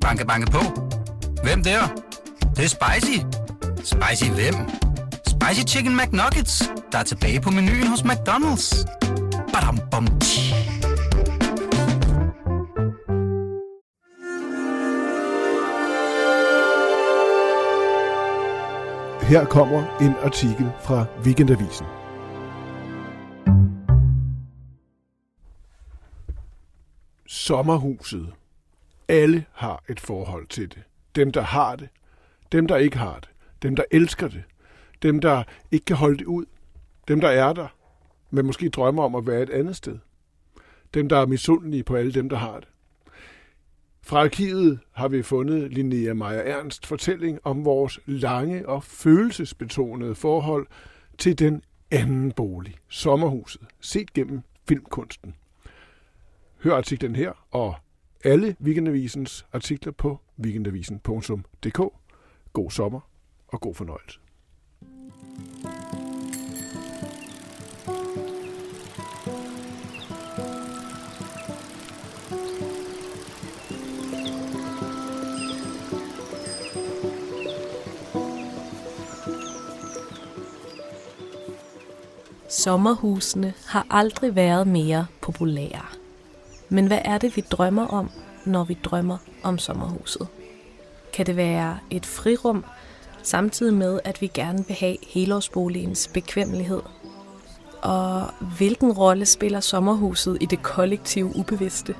Banke, banke på. Hvem der? Det, det er spicy. Spicy hvem? Spicy Chicken McNuggets, der er tilbage på menuen hos McDonald's. Badum, bom, tji. Her kommer en artikel fra Weekendavisen. Sommerhuset. Alle har et forhold til det. Dem, der har det. Dem, der ikke har det. Dem, der elsker det. Dem, der ikke kan holde det ud. Dem, der er der, men måske drømmer om at være et andet sted. Dem, der er misundelige på alle dem, der har det. Fra arkivet har vi fundet Linnea Meyer Ernst fortælling om vores lange og følelsesbetonede forhold til den anden bolig, sommerhuset, set gennem filmkunsten. Hør artiklen her og alle Weekendavisens artikler på weekendavisen.dk. God sommer og god fornøjelse. Sommerhusene har aldrig været mere populære. Men hvad er det, vi drømmer om, når vi drømmer om sommerhuset? Kan det være et frirum, samtidig med, at vi gerne vil have helårsboligens bekvemmelighed? Og hvilken rolle spiller sommerhuset i det kollektive ubevidste?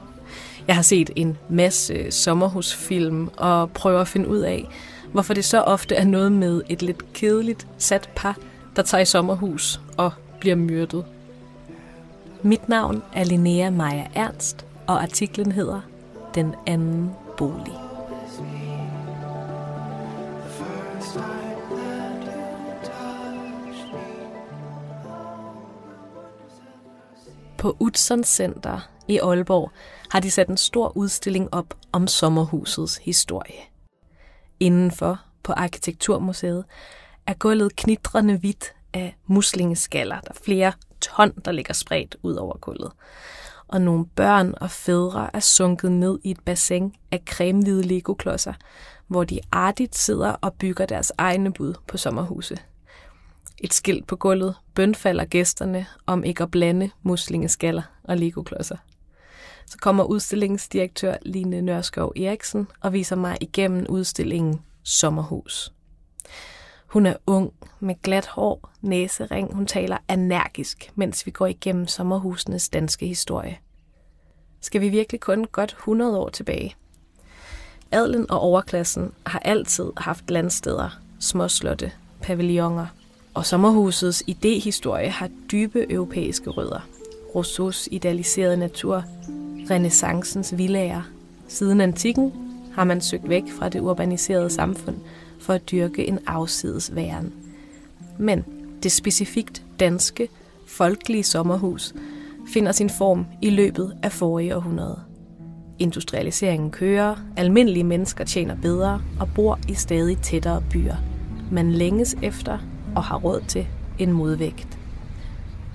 Jeg har set en masse sommerhusfilm og prøver at finde ud af, hvorfor det så ofte er noget med et lidt kedeligt sat par, der tager i sommerhus og bliver myrdet. Mit navn er Linnea Meyer Ernst, og artiklen hedder Den anden bolig. På Utzon Center i Aalborg har de sat en stor udstilling op om sommerhusets historie. Indenfor på Arkitekturmuseet er gulvet knitrende hvidt af muslingeskaller. Der flere ton, der ligger spredt ud over gulvet. Og nogle børn og fædre er sunket ned i et bassin af cremehvide legoklodser, hvor de artigt sidder og bygger deres egne bud på sommerhuse. Et skilt på gulvet bønfalder gæsterne om ikke at blande muslingeskaller og legoklodser. Så kommer udstillingsdirektør Line Nørskov Eriksen og viser mig igennem udstillingen Sommerhus. Hun er ung, med glat hår, næsering. Hun taler energisk, mens vi går igennem sommerhusenes danske historie. Skal vi virkelig kun godt 100 år tilbage? Adlen og overklassen har altid haft landsteder, småslotte, pavilloner, og sommerhusets idehistorie har dybe europæiske rødder. Rousseaus idealiserede natur, renaissancens villager. Siden antikken har man søgt væk fra det urbaniserede samfund – for at dyrke en afsides væren. Men det specifikt danske, folkelige sommerhus finder sin form i løbet af forrige århundrede. Industrialiseringen kører, almindelige mennesker tjener bedre og bor i stadig tættere byer. Man længes efter og har råd til en modvægt.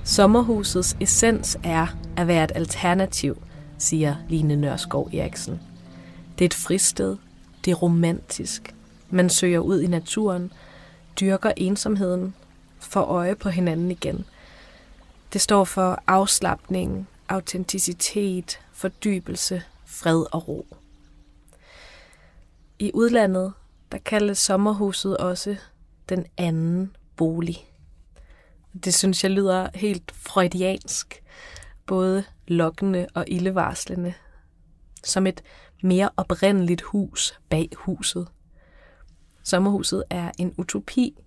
Sommerhusets essens er at være et alternativ, siger Line Nørskov Eriksen. Det er et fristed, det er romantisk, man søger ud i naturen, dyrker ensomheden, får øje på hinanden igen. Det står for afslappning, autenticitet, fordybelse, fred og ro. I udlandet, der kaldes sommerhuset også den anden bolig. Det synes jeg lyder helt freudiansk, både lokkende og ildevarslende. Som et mere oprindeligt hus bag huset. Sommerhuset er en utopi,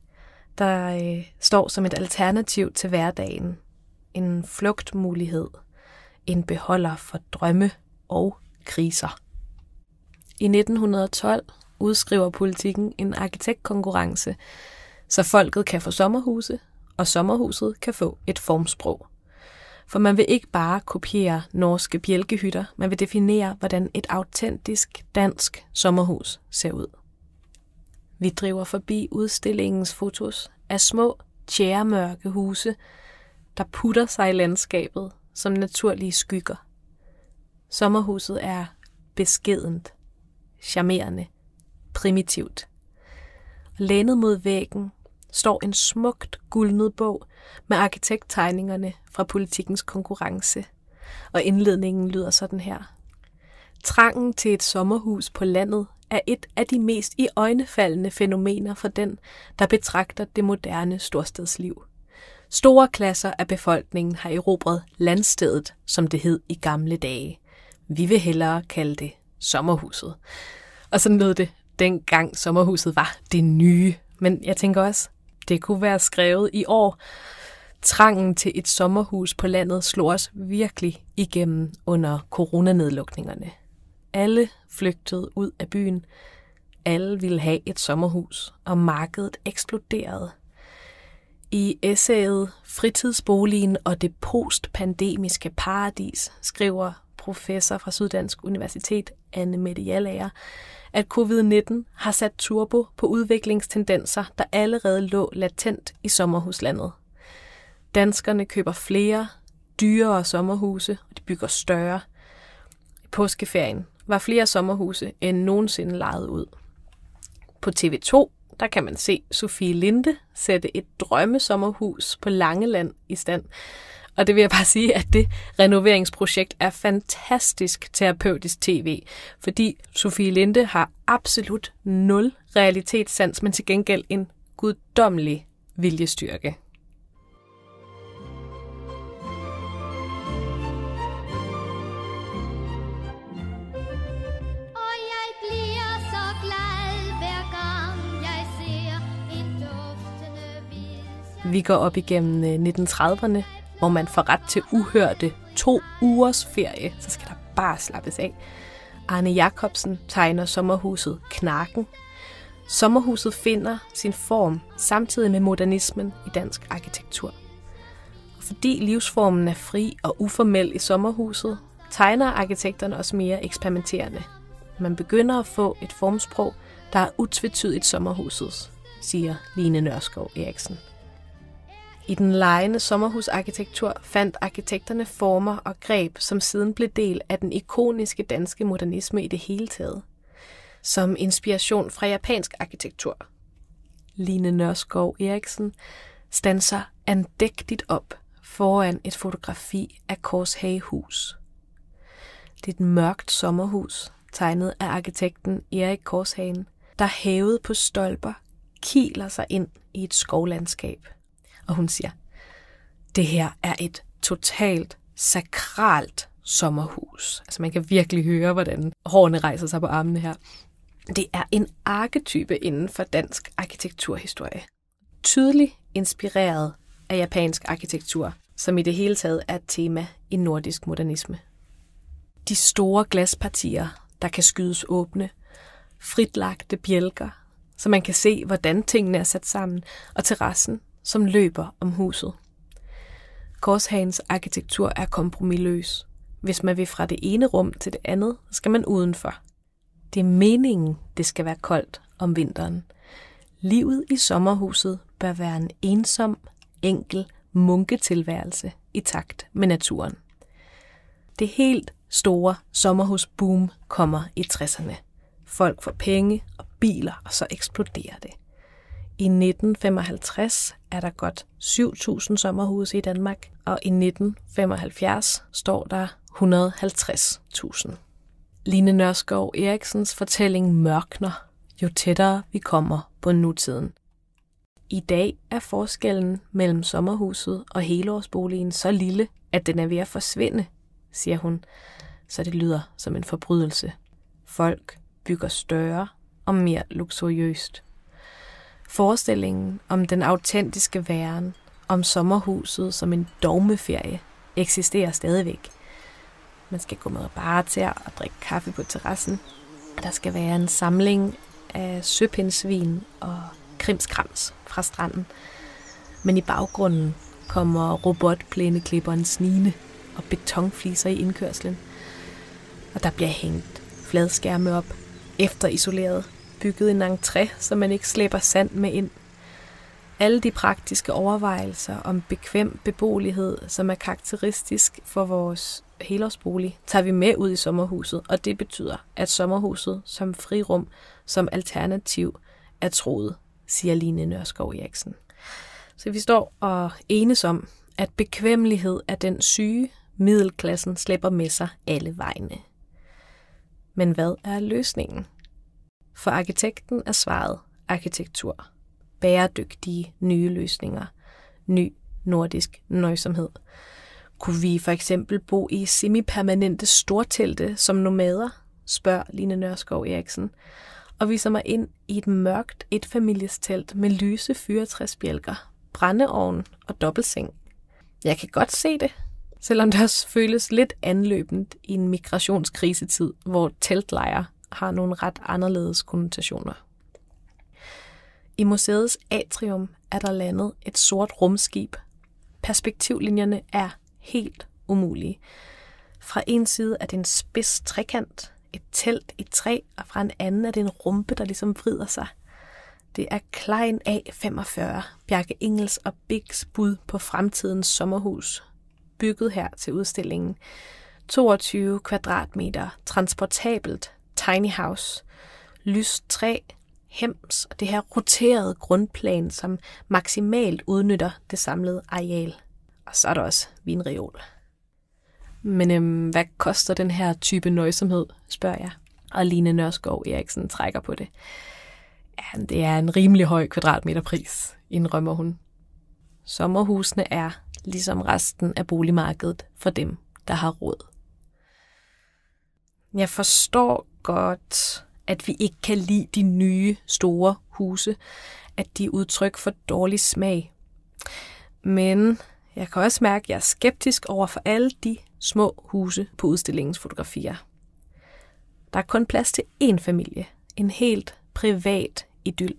der øh, står som et alternativ til hverdagen. En flugtmulighed. En beholder for drømme og kriser. I 1912 udskriver politikken en arkitektkonkurrence, så folket kan få sommerhuse, og sommerhuset kan få et formsprog. For man vil ikke bare kopiere norske bjælkehytter, man vil definere, hvordan et autentisk dansk sommerhus ser ud. Vi driver forbi udstillingens fotos af små, tjæremørke huse, der putter sig i landskabet som naturlige skygger. Sommerhuset er beskedent, charmerende, primitivt. Lænet mod væggen står en smukt guldnet bog med arkitekttegningerne fra politikens konkurrence. Og indledningen lyder sådan her. Trangen til et sommerhus på landet er et af de mest i øjnefaldende fænomener for den, der betragter det moderne storstadsliv. Store klasser af befolkningen har erobret landstedet, som det hed i gamle dage. Vi vil hellere kalde det sommerhuset. Og sådan lød det, dengang sommerhuset var det nye. Men jeg tænker også, det kunne være skrevet i år. Trangen til et sommerhus på landet slog os virkelig igennem under coronanedlukningerne. Alle flygtede ud af byen. Alle ville have et sommerhus, og markedet eksploderede. I essayet Fritidsboligen og det postpandemiske paradis skriver professor fra Syddansk Universitet, Anne Mette Jallager, at covid-19 har sat turbo på udviklingstendenser, der allerede lå latent i sommerhuslandet. Danskerne køber flere, dyrere sommerhuse, og de bygger større. I påskeferien var flere sommerhuse end nogensinde lejet ud. På TV2 der kan man se Sofie Linde sætte et drømmesommerhus på Langeland i stand. Og det vil jeg bare sige, at det renoveringsprojekt er fantastisk terapeutisk tv, fordi Sofie Linde har absolut nul realitetssans, men til gengæld en guddommelig viljestyrke. Vi går op igennem øh, 1930'erne, hvor man får ret til uhørte to ugers ferie. Så skal der bare slappes af. Arne Jacobsen tegner sommerhuset Knarken. Sommerhuset finder sin form samtidig med modernismen i dansk arkitektur. Og fordi livsformen er fri og uformel i sommerhuset, tegner arkitekterne også mere eksperimenterende. Man begynder at få et formsprog, der er utvetydigt sommerhusets, siger Line Nørskov Eriksen. I den lejende sommerhusarkitektur fandt arkitekterne former og greb, som siden blev del af den ikoniske danske modernisme i det hele taget. Som inspiration fra japansk arkitektur. Line Nørskov Eriksen stanser andægtigt op foran et fotografi af Korshagehus. Det er et mørkt sommerhus, tegnet af arkitekten Erik Korshagen, der hævet på stolper kiler sig ind i et skovlandskab – og hun siger, det her er et totalt sakralt sommerhus. Altså man kan virkelig høre, hvordan hårene rejser sig på armene her. Det er en arketype inden for dansk arkitekturhistorie. Tydeligt inspireret af japansk arkitektur, som i det hele taget er et tema i nordisk modernisme. De store glaspartier, der kan skydes åbne, fritlagte bjælker, så man kan se, hvordan tingene er sat sammen, og terrassen, som løber om huset. Korshagens arkitektur er kompromilløs. Hvis man vil fra det ene rum til det andet, skal man udenfor. Det er meningen, det skal være koldt om vinteren. Livet i sommerhuset bør være en ensom, enkel munketilværelse i takt med naturen. Det helt store sommerhusboom kommer i 60'erne. Folk får penge og biler, og så eksploderer det. I 1955 er der godt 7.000 sommerhuse i Danmark, og i 1975 står der 150.000. Line Nørskov Eriksens fortælling mørkner, jo tættere vi kommer på nutiden. I dag er forskellen mellem sommerhuset og helårsboligen så lille, at den er ved at forsvinde, siger hun, så det lyder som en forbrydelse. Folk bygger større og mere luksuriøst. Forestillingen om den autentiske væren, om sommerhuset som en dogmeferie, eksisterer stadigvæk. Man skal gå med bare til og drikke kaffe på terrassen. Der skal være en samling af søpindsvin og krimskrams fra stranden. Men i baggrunden kommer robotplæneklipperen snigende og betonfliser i indkørslen. Og der bliver hængt fladskærme op, efter isoleret bygget en entré, så man ikke slæber sand med ind. Alle de praktiske overvejelser om bekvem beboelighed, som er karakteristisk for vores helårsbolig, tager vi med ud i sommerhuset, og det betyder, at sommerhuset som frirum, som alternativ, er troet, siger Line Nørskov Eriksen. Så vi står og enes om, at bekvemmelighed er den syge, middelklassen slæber med sig alle vegne. Men hvad er løsningen? For arkitekten er svaret arkitektur. Bæredygtige nye løsninger. Ny nordisk nøjsomhed. Kunne vi for eksempel bo i semipermanente stortelte som nomader, spørger Line Nørskov Eriksen, og viser mig ind i et mørkt etfamiliestelt med lyse fyretræsbjælker, brændeovn og dobbeltseng. Jeg kan godt se det, selvom det også føles lidt anløbent i en migrationskrisetid, hvor teltlejre har nogle ret anderledes konnotationer. I museets atrium er der landet et sort rumskib. Perspektivlinjerne er helt umulige. Fra en side er det en spids trekant, et telt i træ, og fra en anden er det en rumpe, der ligesom vrider sig. Det er Klein A45, Bjarke Engels og Bigs bud på fremtidens sommerhus, bygget her til udstillingen. 22 kvadratmeter, transportabelt, tiny house, lyst træ, hems og det her roterede grundplan, som maksimalt udnytter det samlede areal. Og så er der også vinreol. Men øhm, hvad koster den her type nøjsomhed, spørger jeg. Og Line Nørskov Eriksen trækker på det. Ja, det er en rimelig høj kvadratmeterpris, indrømmer hun. Sommerhusene er, ligesom resten af boligmarkedet, for dem, der har råd. Jeg forstår godt, at vi ikke kan lide de nye, store huse, at de er udtryk for dårlig smag. Men jeg kan også mærke, at jeg er skeptisk over for alle de små huse på udstillingens fotografier. Der er kun plads til én familie, en helt privat idyl.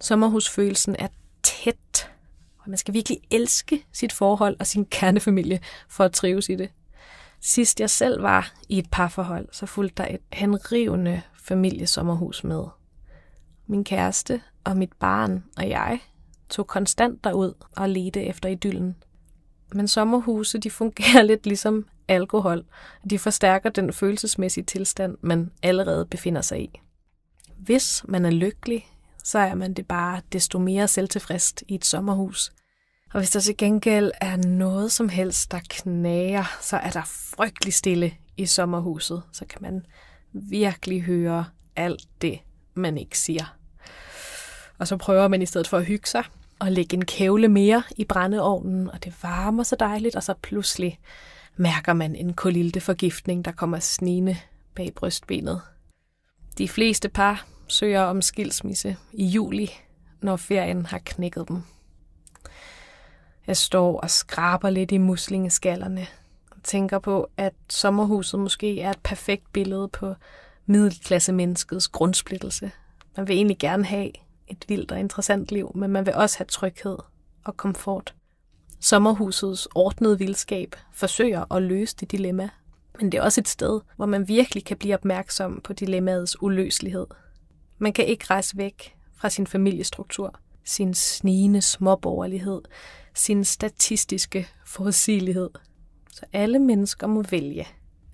Sommerhusfølelsen er tæt, og man skal virkelig elske sit forhold og sin kernefamilie for at trives i det. Sidst jeg selv var i et parforhold, så fulgte der et henrivende familiesommerhus med. Min kæreste og mit barn og jeg tog konstant derud og ledte efter idyllen. Men sommerhuse, de fungerer lidt ligesom alkohol. De forstærker den følelsesmæssige tilstand, man allerede befinder sig i. Hvis man er lykkelig, så er man det bare desto mere selvtilfreds i et sommerhus. Og hvis der til gengæld er noget som helst, der knager, så er der frygtelig stille i sommerhuset. Så kan man virkelig høre alt det, man ikke siger. Og så prøver man i stedet for at hygge sig og lægge en kævle mere i brændeovnen, og det varmer så dejligt, og så pludselig mærker man en kolilte forgiftning, der kommer snigende bag brystbenet. De fleste par søger om skilsmisse i juli, når ferien har knækket dem. Jeg står og skraber lidt i muslingeskallerne og tænker på, at sommerhuset måske er et perfekt billede på middelklasse menneskets grundsplittelse. Man vil egentlig gerne have et vildt og interessant liv, men man vil også have tryghed og komfort. Sommerhusets ordnede vildskab forsøger at løse det dilemma, men det er også et sted, hvor man virkelig kan blive opmærksom på dilemmaets uløselighed. Man kan ikke rejse væk fra sin familiestruktur, sin snigende småborgerlighed, sin statistiske forudsigelighed. Så alle mennesker må vælge.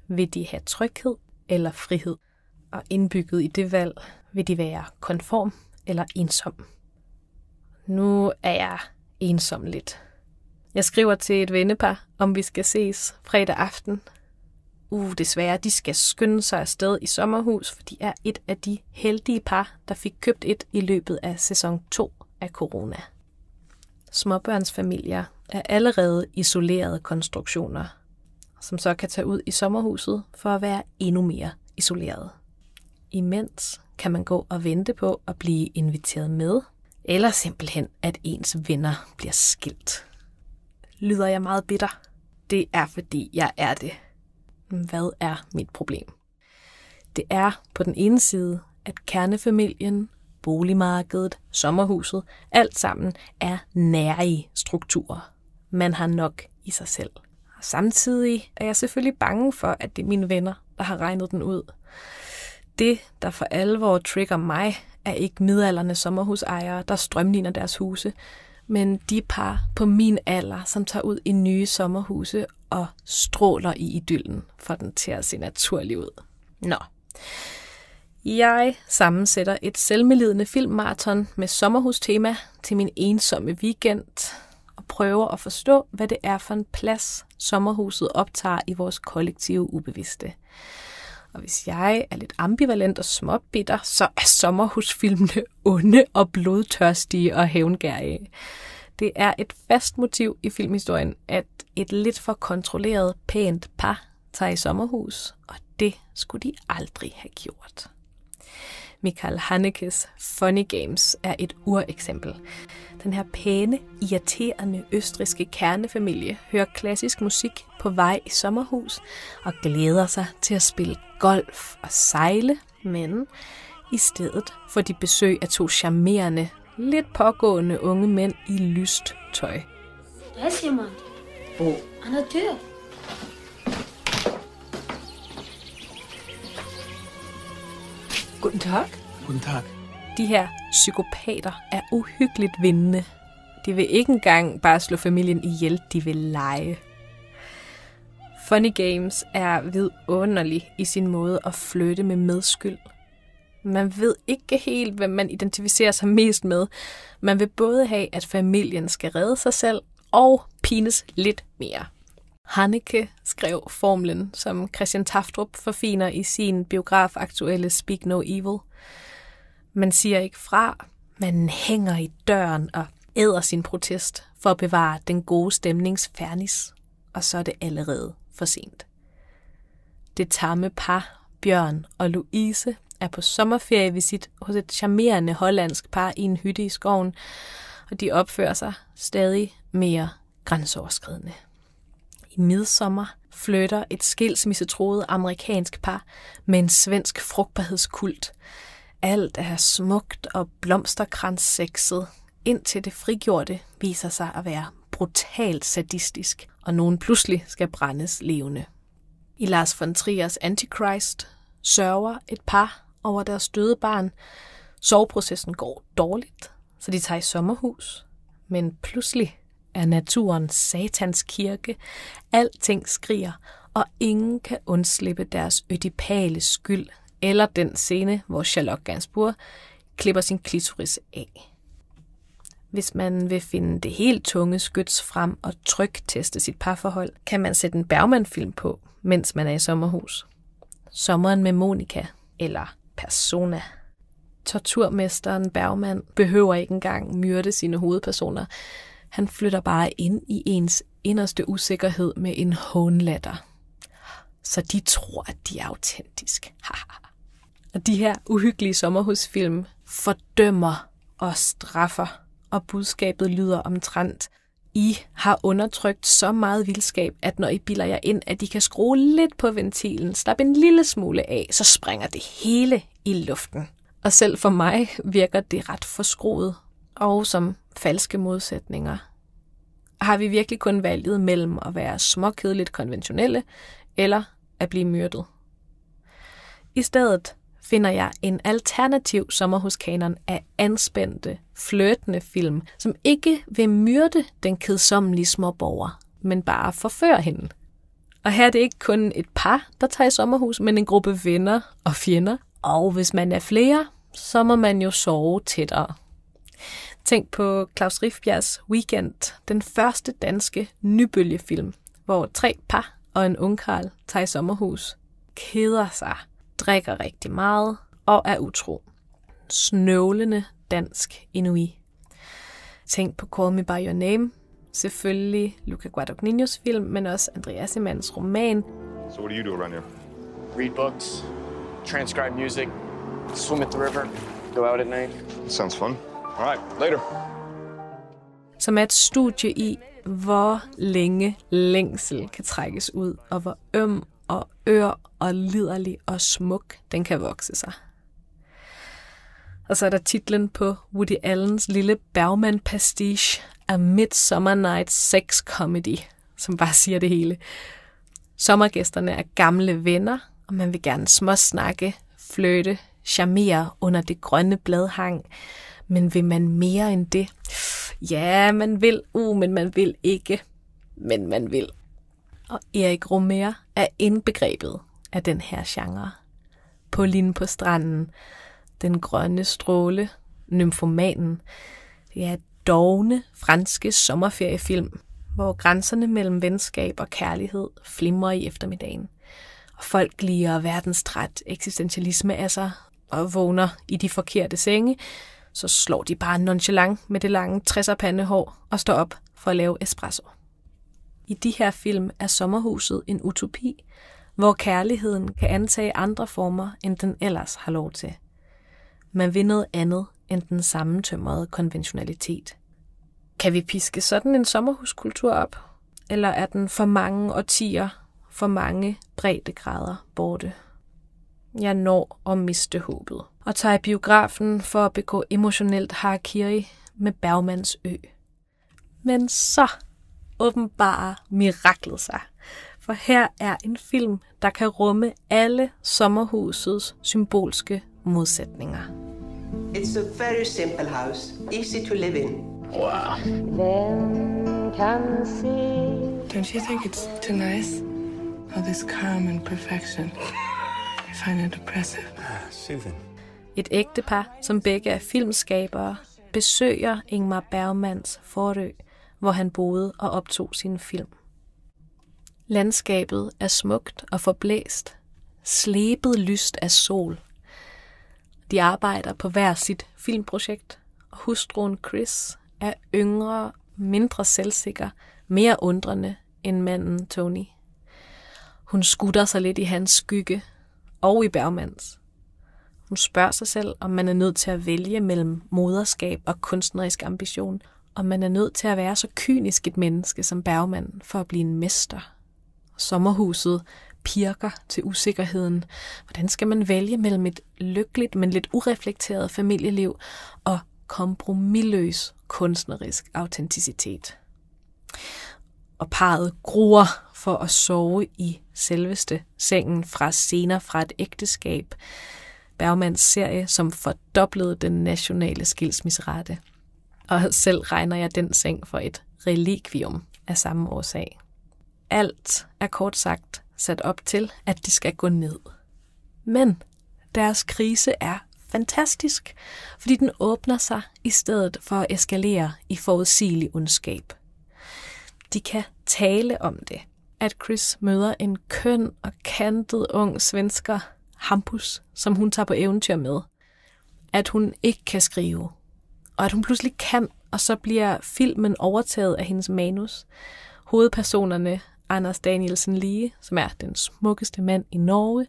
Vil de have tryghed eller frihed? Og indbygget i det valg vil de være konform eller ensom. Nu er jeg ensom lidt. Jeg skriver til et vennepar, om vi skal ses fredag aften. Uh, desværre, de skal skynde sig afsted i sommerhus, for de er et af de heldige par, der fik købt et i løbet af sæson 2 af corona. Småbørnsfamilier er allerede isolerede konstruktioner, som så kan tage ud i sommerhuset for at være endnu mere isoleret. Imens kan man gå og vente på at blive inviteret med, eller simpelthen at ens venner bliver skilt. Lyder jeg meget bitter? Det er fordi jeg er det. Hvad er mit problem? Det er på den ene side, at kernefamilien boligmarkedet, sommerhuset, alt sammen er nære strukturer. Man har nok i sig selv. Og samtidig er jeg selvfølgelig bange for, at det er mine venner, der har regnet den ud. Det, der for alvor trigger mig, er ikke midalderne sommerhusejere, der strømligner deres huse, men de par på min alder, som tager ud i nye sommerhuse og stråler i idyllen, for den til at se naturlig ud. Nå. Jeg sammensætter et selvmelidende filmmarathon med sommerhustema til min ensomme weekend og prøver at forstå, hvad det er for en plads, sommerhuset optager i vores kollektive ubevidste. Og hvis jeg er lidt ambivalent og småbitter, så er sommerhusfilmene onde og blodtørstige og hævngærige. Det er et fast motiv i filmhistorien, at et lidt for kontrolleret, pænt par tager i sommerhus, og det skulle de aldrig have gjort. Michael Hanekes Funny Games er et ureksempel. Den her pæne, irriterende østriske kernefamilie hører klassisk musik på vej i sommerhus og glæder sig til at spille golf og sejle, men i stedet får de besøg af to charmerende, lidt pågående unge mænd i lyst tøj. Hvad siger man? Bo, Han er død. Guten Tag. Guten Tag. De her psykopater er uhyggeligt vindende. De vil ikke engang bare slå familien ihjel, de vil lege. Funny Games er vidunderlig i sin måde at flytte med medskyld. Man ved ikke helt, hvad man identificerer sig mest med. Man vil både have, at familien skal redde sig selv og pines lidt mere. Hanneke skrev formlen, som Christian Taftrup forfiner i sin biograf aktuelle Speak No Evil. Man siger ikke fra, man hænger i døren og æder sin protest for at bevare den gode stemnings fernis, og så er det allerede for sent. Det tamme par, Bjørn og Louise, er på sommerferievisit hos et charmerende hollandsk par i en hytte i skoven, og de opfører sig stadig mere grænseoverskridende. I midsommer flytter et skilsmissetroet amerikansk par med en svensk frugtbarhedskult. Alt er smukt og blomsterkranssekset, indtil det frigjorte viser sig at være brutalt sadistisk, og nogen pludselig skal brændes levende. I Lars von Triers Antichrist sørger et par over deres døde barn. Soveprocessen går dårligt, så de tager i sommerhus. Men pludselig er naturen satans kirke. Alting skriger, og ingen kan undslippe deres ødipale skyld, eller den scene, hvor Charlotte Gainsbourg klipper sin klitoris af. Hvis man vil finde det helt tunge skyts frem og trykteste sit parforhold, kan man sætte en Bergman-film på, mens man er i sommerhus. Sommeren med Monika, eller Persona. Torturmesteren Bergman behøver ikke engang myrde sine hovedpersoner. Han flytter bare ind i ens inderste usikkerhed med en hånlatter. Så de tror, at de er autentisk. og de her uhyggelige sommerhusfilm fordømmer og straffer, og budskabet lyder omtrent. I har undertrykt så meget vildskab, at når I bilder jer ind, at de kan skrue lidt på ventilen, slap en lille smule af, så springer det hele i luften. Og selv for mig virker det ret forskruet, og som falske modsætninger. Har vi virkelig kun valget mellem at være småkedeligt konventionelle, eller at blive myrdet? I stedet finder jeg en alternativ sommerhuskanon af anspændte, flirtende film, som ikke vil myrde den kedsommelige småborger, men bare forfører hende. Og her er det ikke kun et par, der tager i sommerhus, men en gruppe venner og fjender. Og hvis man er flere, så må man jo sove tættere. Tænk på Claus Rifbjergs Weekend, den første danske nybølgefilm, hvor tre par og en ungkarl tager i sommerhus, keder sig, drikker rigtig meget og er utro. Snøvlende dansk inui. Tænk på Call Me By Your Name, selvfølgelig Luca Guadagnino's film, men også Andreas Emans roman. So what do you do around here? read books, transcribe music, swim at the river, go out at night. Sounds fun. All right, later. som er et studie i, hvor længe længsel kan trækkes ud, og hvor øm og ør og liderlig og smuk den kan vokse sig. Og så er der titlen på Woody Allens lille Bergman-pastiche, A Midsummer Night's Sex Comedy, som bare siger det hele. Sommergæsterne er gamle venner, og man vil gerne småsnakke, fløte, charmere under det grønne bladhang. Men vil man mere end det? Ja, man vil, uh, men man vil ikke. Men man vil. Og Erik Romer er indbegrebet af den her genre. Pauline på stranden, den grønne stråle, nymfomanen. Det er dogne franske sommerferiefilm, hvor grænserne mellem venskab og kærlighed flimrer i eftermiddagen. Og folk liger verdenstræt eksistentialisme af sig og vågner i de forkerte senge, så slår de bare nonchalant med det lange 60'er pandehår og står op for at lave espresso. I de her film er sommerhuset en utopi, hvor kærligheden kan antage andre former, end den ellers har lov til. Man vil noget andet end den sammentømrede konventionalitet. Kan vi piske sådan en sommerhuskultur op? Eller er den for mange årtier, for mange breddegrader borte? Jeg når at miste håbet og tager i biografen for at begå emotionelt harakiri med Bergmans ø. Men så åbenbarer miraklet sig. For her er en film, der kan rumme alle sommerhusets symbolske modsætninger. It's a very simple house, easy to live in. Wow. Then can see. Don't you think it's too nice? All this calm and perfection. I find it oppressive. Ah, soothing. Et ægtepar, som begge er filmskabere, besøger Ingmar Bergmans forø, hvor han boede og optog sin film. Landskabet er smukt og forblæst, slebet lyst af sol. De arbejder på hver sit filmprojekt, og hustruen Chris er yngre, mindre selvsikker, mere undrende end manden Tony. Hun skutter sig lidt i hans skygge og i Bergmans. Hun spørger sig selv, om man er nødt til at vælge mellem moderskab og kunstnerisk ambition, om man er nødt til at være så kynisk et menneske som Bergman for at blive en mester. Sommerhuset pirker til usikkerheden. Hvordan skal man vælge mellem et lykkeligt, men lidt ureflekteret familieliv og kompromilløs kunstnerisk autenticitet? Og parret gruer for at sove i selveste sengen fra scener fra et ægteskab, Bergmans serie, som fordoblede den nationale skilsmisserate. Og selv regner jeg den seng for et relikvium af samme årsag. Alt er kort sagt sat op til, at de skal gå ned. Men deres krise er fantastisk, fordi den åbner sig i stedet for at eskalere i forudsigelig ondskab. De kan tale om det, at Chris møder en køn og kantet ung svensker, Hampus, som hun tager på eventyr med. At hun ikke kan skrive, og at hun pludselig kan, og så bliver filmen overtaget af hendes manus. Hovedpersonerne Anders Danielsen Lige, som er den smukkeste mand i Norge,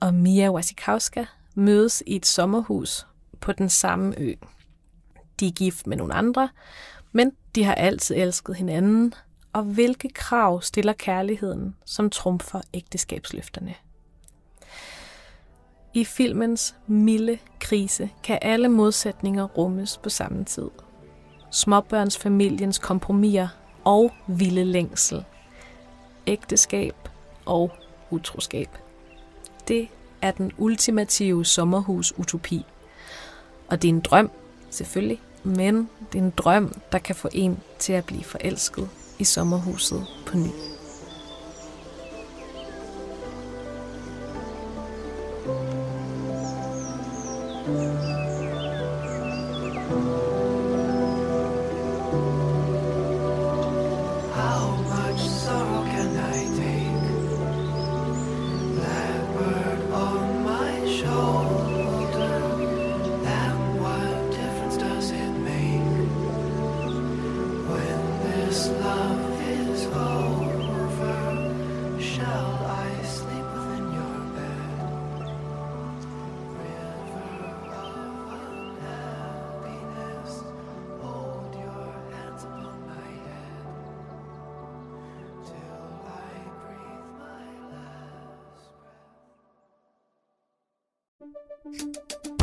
og Mia Wasikowska mødes i et sommerhus på den samme ø. De er gift med nogle andre, men de har altid elsket hinanden, og hvilke krav stiller kærligheden, som trumfer ægteskabsløfterne? I filmens milde krise kan alle modsætninger rummes på samme tid. Småbørnsfamiliens kompromiser og vilde længsel. Ægteskab og utroskab. Det er den ultimative sommerhus-utopi. Og det er en drøm, selvfølgelig, men det er en drøm, der kan få en til at blive forelsket i sommerhuset på ny.